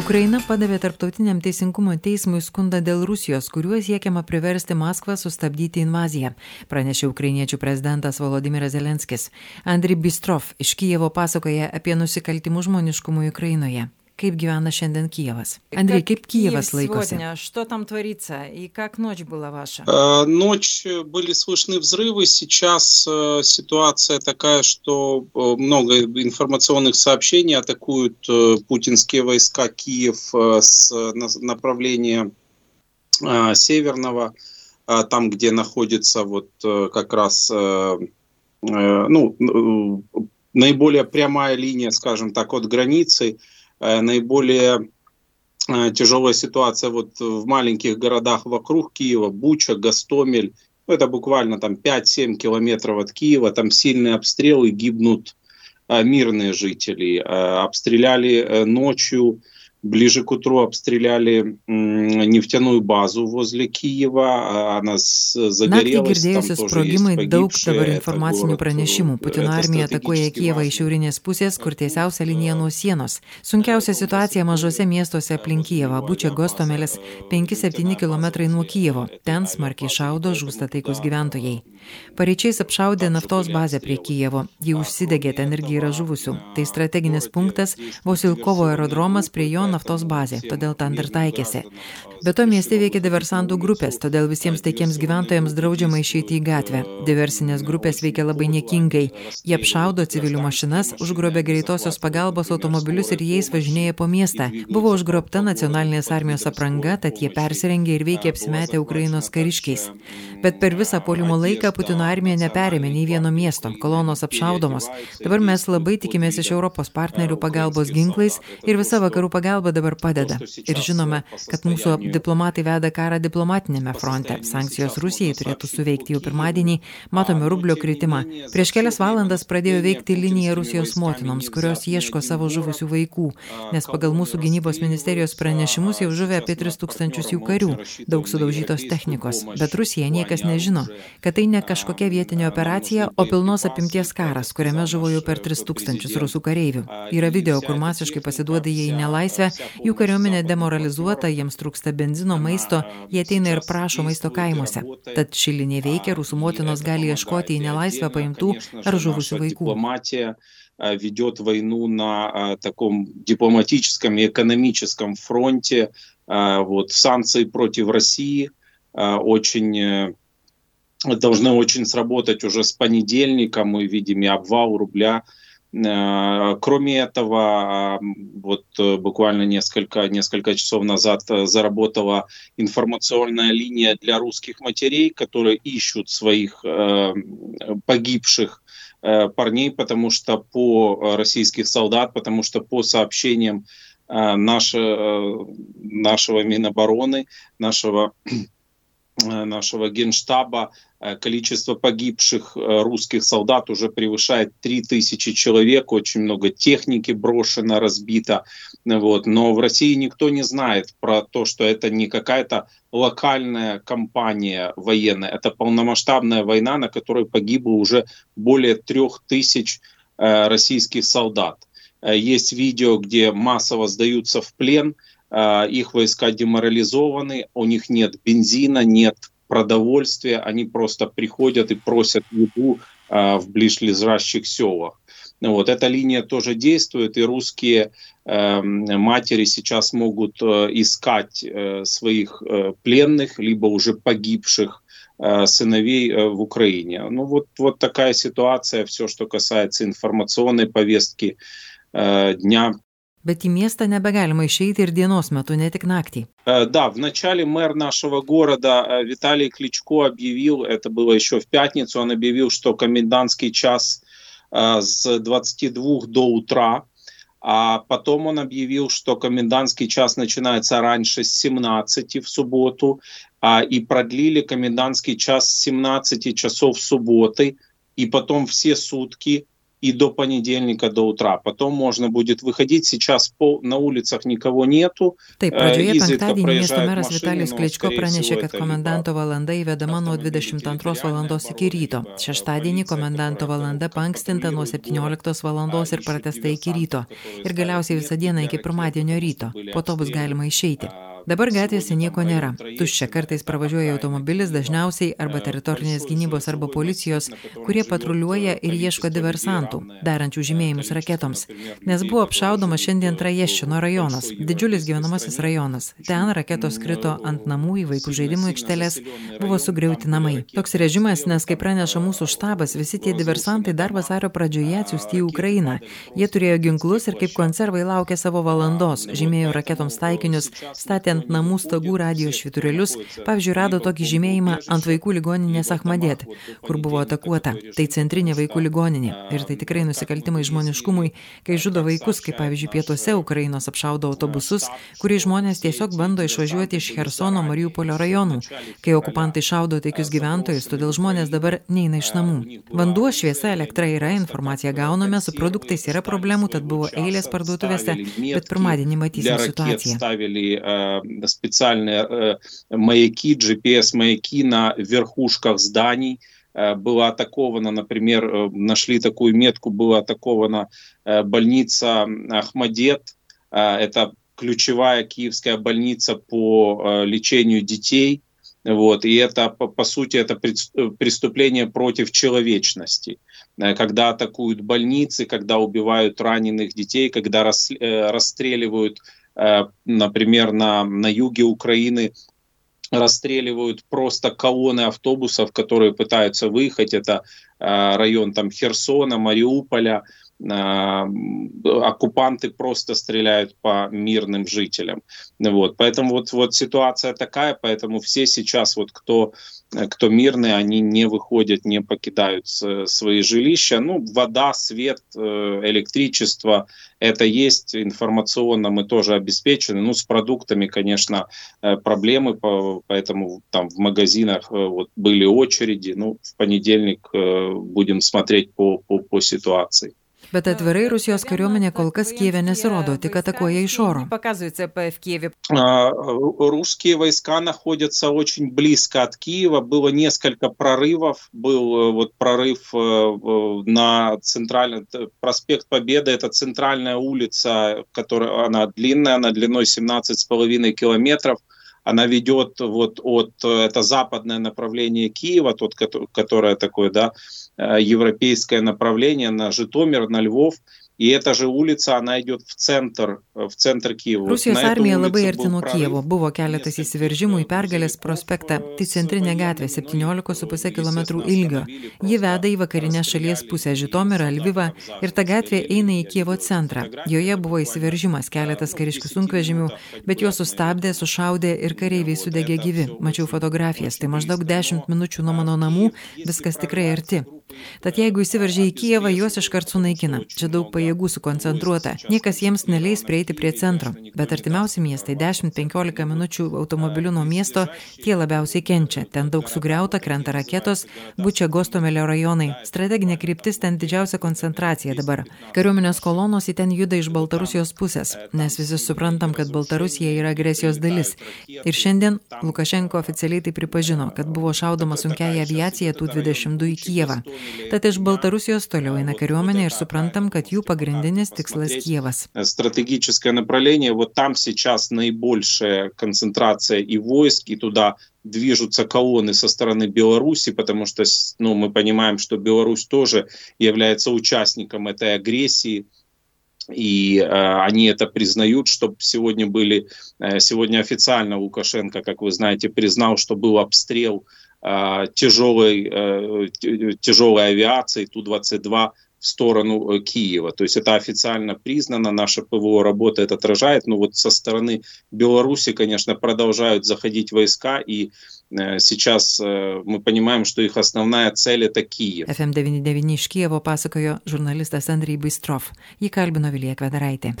Ukraina padavė Tarptautiniam teisingumo teismui skundą dėl Rusijos, kuriuo siekiama priversti Maskvą sustabdyti invaziją, pranešė ukrainiečių prezidentas Volodimiras Zelenskis. Andri Bistrov iš Kijevo pasakoja apie nusikaltimus žmoniškumui Ukrainoje kaip gyvena šiandien Kijevas. Andrei, kaip Kijevas laikosi? Что там творится и как ночь была ваша? Ночь были слышны взрывы. Сейчас ситуация такая, что много информационных сообщений атакуют путинские войска Киев с направления северного, там, где находится вот как раз ну, наиболее прямая линия, скажем так, от границы Э, наиболее э, тяжелая ситуация вот в маленьких городах вокруг Киева, Буча, Гастомель. Это буквально там 5-7 километров от Киева. Там сильные обстрелы, гибнут э, мирные жители. Обстреляли ночью Ближе к утру обстреляли neftienųjų bazų возле Kyjiva, она загорелась. Naktį girdėjusi sprogimai, daug dabar informacinių pranešimų. Putino armija atakuoja Kijevą iš šiaurinės pusės, kur tiesiausia linija nuo sienos. Sunkiausia situacija mažose miestuose aplink Kijevą, Bučia Gostomelis, 5-7 km nuo Kijevo. Ten smarkiai šaudo, žūsta taikus gyventojai. Pareičiais apšaudė naftos bazę prie Kijevo. Ji užsidegė, ten irgi yra žuvusių. Tai strateginis punktas, Vosilkovo aerodromas prie jo naftos bazė, todėl ten dar taikėsi. Be to mieste veikia diversantų grupės, todėl visiems taikiems gyventojams draudžiama išeiti į gatvę. Diversinės grupės veikia labai niekingai. Jie apšaudo civilių mašinas, užgrobė greitosios pagalbos automobilius ir jais važinėja po miestą. Buvo užgrobta nacionalinės armijos apranga, tad jie persirengė ir veikė apsimetę Ukrainos kariškiais. Bet per visą polimo laiką Putino armija neperėmė nei vieno miesto, kolonos apšaudomos. Dabar mes labai tikimės iš Europos partnerių pagalbos ginklais ir visa vakarų pagalba dabar padeda. Ir žinome, kad mūsų diplomatai veda karą diplomatinėme fronte. Sankcijos Rusijai turėtų suveikti jau pirmadienį, matome rublio kritimą. Prieš kelias valandas pradėjo veikti linija Rusijos motinoms, kurios ieško savo žuvusių vaikų, nes pagal mūsų gynybos ministerijos pranešimus jau žuvę apie 3000 jų karių, daug sudaužytos technikos. Bet Rusija niekas nežino, kad tai ne kažkokia vietinė operacija, o pilnos apimties karas, kuriame žuvo jau per 3000 rusų kareivių. Yra video, kur masiškai pasiduoda jie į nelaisvę, jų kariuomenė demoralizuota, jiems trūksta benzino, maisto, jie ateina ir prašo maisto kaimuose. Tad ši linija veikia, rusų motinos gali ieškoti į nelaisvę paimtų ar žuvusių vaikų. ведет войну на таком дипломатическом и экономическом фронте. Вот, санкции против России очень должны очень сработать уже с понедельника. Мы видим и обвал рубля Э, кроме этого, вот э, буквально несколько, несколько часов назад э, заработала информационная линия для русских матерей, которые ищут своих погибших парней, потому что по российских солдат, потому что по сообщениям нашего, нашего Минобороны, нашего нашего генштаба Э, количество погибших э, русских солдат уже превышает 3000 человек, очень много техники брошено, разбито. Вот. Но в России никто не знает про то, что это не какая-то локальная кампания военная, это полномасштабная война, на которой погибло уже более 3000 э, российских солдат. Есть видео, где массово сдаются в плен, их войска деморализованы, у них нет бензина, нет продовольствие, они просто приходят и просят еду а, в ближлежащих селах. Вот эта линия тоже действует, и русские э, матери сейчас могут э, искать э, своих э, пленных, либо уже погибших э, сыновей э, в Украине. Ну вот, вот такая ситуация, все, что касается информационной повестки э, дня Bet į miestą nebegalima išeiti ir dienos metu, не tik нактį. Да, в начале мэр нашего города Виталий Кличко объявил, это было еще в пятницу, он объявил, что комендантский час с 22 до утра, а потом он объявил, что комендантский час начинается раньше с 17 в субботу, и продлили комендантский час с 17 часов субботы, и потом все сутки и до понедельника до утра. Потом можно будет выходить. Сейчас по, на улицах никого нету. Taip, pradžioje penktadienį miesto meras Vitalijus Kličko pranešė, kad komendanto valanda įvedama nuo 22 valandos iki ryto. Šeštadienį komendanto valanda pankstinta nuo 17 valandos ir pratesta iki ryto. Ir galiausiai visą dieną iki pirmadienio ryto. Po to bus galima išeiti. Dabar gatvėse nieko nėra. Tuščia kartais pravažiuoja automobilis, dažniausiai arba teritorinės gynybos arba policijos, kurie patruliuoja ir ieško diversantų, darančių žymėjimus raketoms. Nes buvo apšaudoma šiandien Traješčino rajonas, didžiulis gyvenamasis rajonas. Ten raketos krito ant namų į vaikų žaidimų aikštelės, buvo sugriauti namai. Toks režimas, nes kaip praneša mūsų štabas, visi tie diversantai dar vasario pradžioje atsiųsti į Ukrainą. Jie turėjo ginklus ir kaip konservai laukė savo valandos, žymėjo raketoms taikinius, statė ant namų stogų radijo švyturėlius, pavyzdžiui, rado tokį žymėjimą ant vaikų ligoninės Ahmadėt, kur buvo atakuota. Tai centrinė vaikų ligoninė. Ir tai tikrai nusikaltimai žmoniškumui, kai žudo vaikus, kaip pavyzdžiui, pietuose Ukrainos apšaudo autobusus, kuriais žmonės tiesiog bando išvažiuoti iš Hersono Mariupolio rajonų, kai okupantai šaudo taikius gyventojus, todėl žmonės dabar neina iš namų. Vanduo, šviesa, elektra yra, informaciją gauname, su produktais yra problemų, tad buvo eilės parduotuvėse, bet pirmadienį matysim situaciją специальные э, маяки, GPS-маяки на верхушках зданий. Э, была атакована, например, э, нашли такую метку, была атакована больница Ахмадет. Это ключевая киевская больница по лечению детей. Вот, и это, по, по сути, это преступление против человечности. Когда атакуют больницы, когда убивают раненых детей, когда расстреливают Э, например, на, на юге Украины расстреливают просто колонны автобусов, которые пытаются выехать. Это э, район там Херсона, Мариуполя. Э, оккупанты просто стреляют по мирным жителям. Вот. Поэтому вот, вот ситуация такая, поэтому все сейчас, вот кто Э, кто мирные, они не выходят, не покидают свои жилища. Ну, вода, свет, э, электричество, это есть, информационно мы тоже обеспечены. Ну, с продуктами, конечно, э, проблемы, поэтому там в магазинах вот были очереди. Ну, в понедельник будем смотреть по, по, по ситуации. Bet atvirai Rusijos kariuomenė kol kas Kievė nesirodo, tik atakuoja iš oro. Русские войска находятся очень близко от Киева. Было несколько прорывов. Был вот прорыв на центральный проспект Победы. Это центральная улица, которая она длинная, она длиной 17,5 километров она ведет вот от, это западное направление Киева, тот, которое такое, да, э, европейское направление на Житомир, на Львов, И эта же улица, она идет в центр, в центр Киеvo. Rusijos armija labai arti nuo Kievo. Buvo keletas įsiveržimų į Pergalės prospektą. Tai centrinė gatvė 17,5 km ilgio. Ji veda į vakarinę šalies pusę Žitomirą, Lvivą ir ta gatvė eina į Kievo centrą. Joje buvo įsiveržimas keletas kariškių sunkvežimių, bet juos sustabdė, sušaudė ir kareiviai sudegė gyvi. Mačiau fotografijas, tai maždaug 10 minučių nuo mano namų, viskas tikrai arti. Tad jeigu įsiveržia į Kijevą, juos iškart sunaikina. Čia daug pajėgų sukoncentruota. Niekas jiems neleis prieiti prie centro. Bet artimiausi miestai 10-15 minučių automobiliu nuo miesto, tie labiausiai kenčia. Ten daug sugriauta, krenta raketos, bučia Gostomelio rajonai. Strateginė kryptis ten didžiausia koncentracija dabar. Kariuomenės kolonos į ten juda iš Baltarusijos pusės, nes visi suprantam, kad Baltarusija yra agresijos dalis. Ir šiandien Lukašenko oficialiai tai pripažino, kad buvo šaudoma sunkiai aviacija tų 22 į Kijevą. Tad iš Baltarusijos toliau eina kariuomenė ir suprantam, kad jų pagrindinis tikslas Kievas. Стратегическое направление, вот там сейчас наибольшая концентрация и войск, и туда движутся колонны со стороны Беларуси, потому что ну, мы понимаем, что Беларусь тоже является участником этой агрессии, и э, они это признают, чтобы сегодня были, э, сегодня официально Лукашенко, как вы знаете, признал, что был обстрел тяжелой, тяжелой авиации Ту-22 сторону Киева. То есть это официально признано, наша ПВО работа это отражает, но вот со стороны Беларуси, конечно, продолжают заходить войска, и сейчас мы понимаем, что их основная цель это Киев. FM99 iš Kievo pasakojo žurnalistas Andrij Bistrov. Jį kalbino Vilija Kvedaraitė.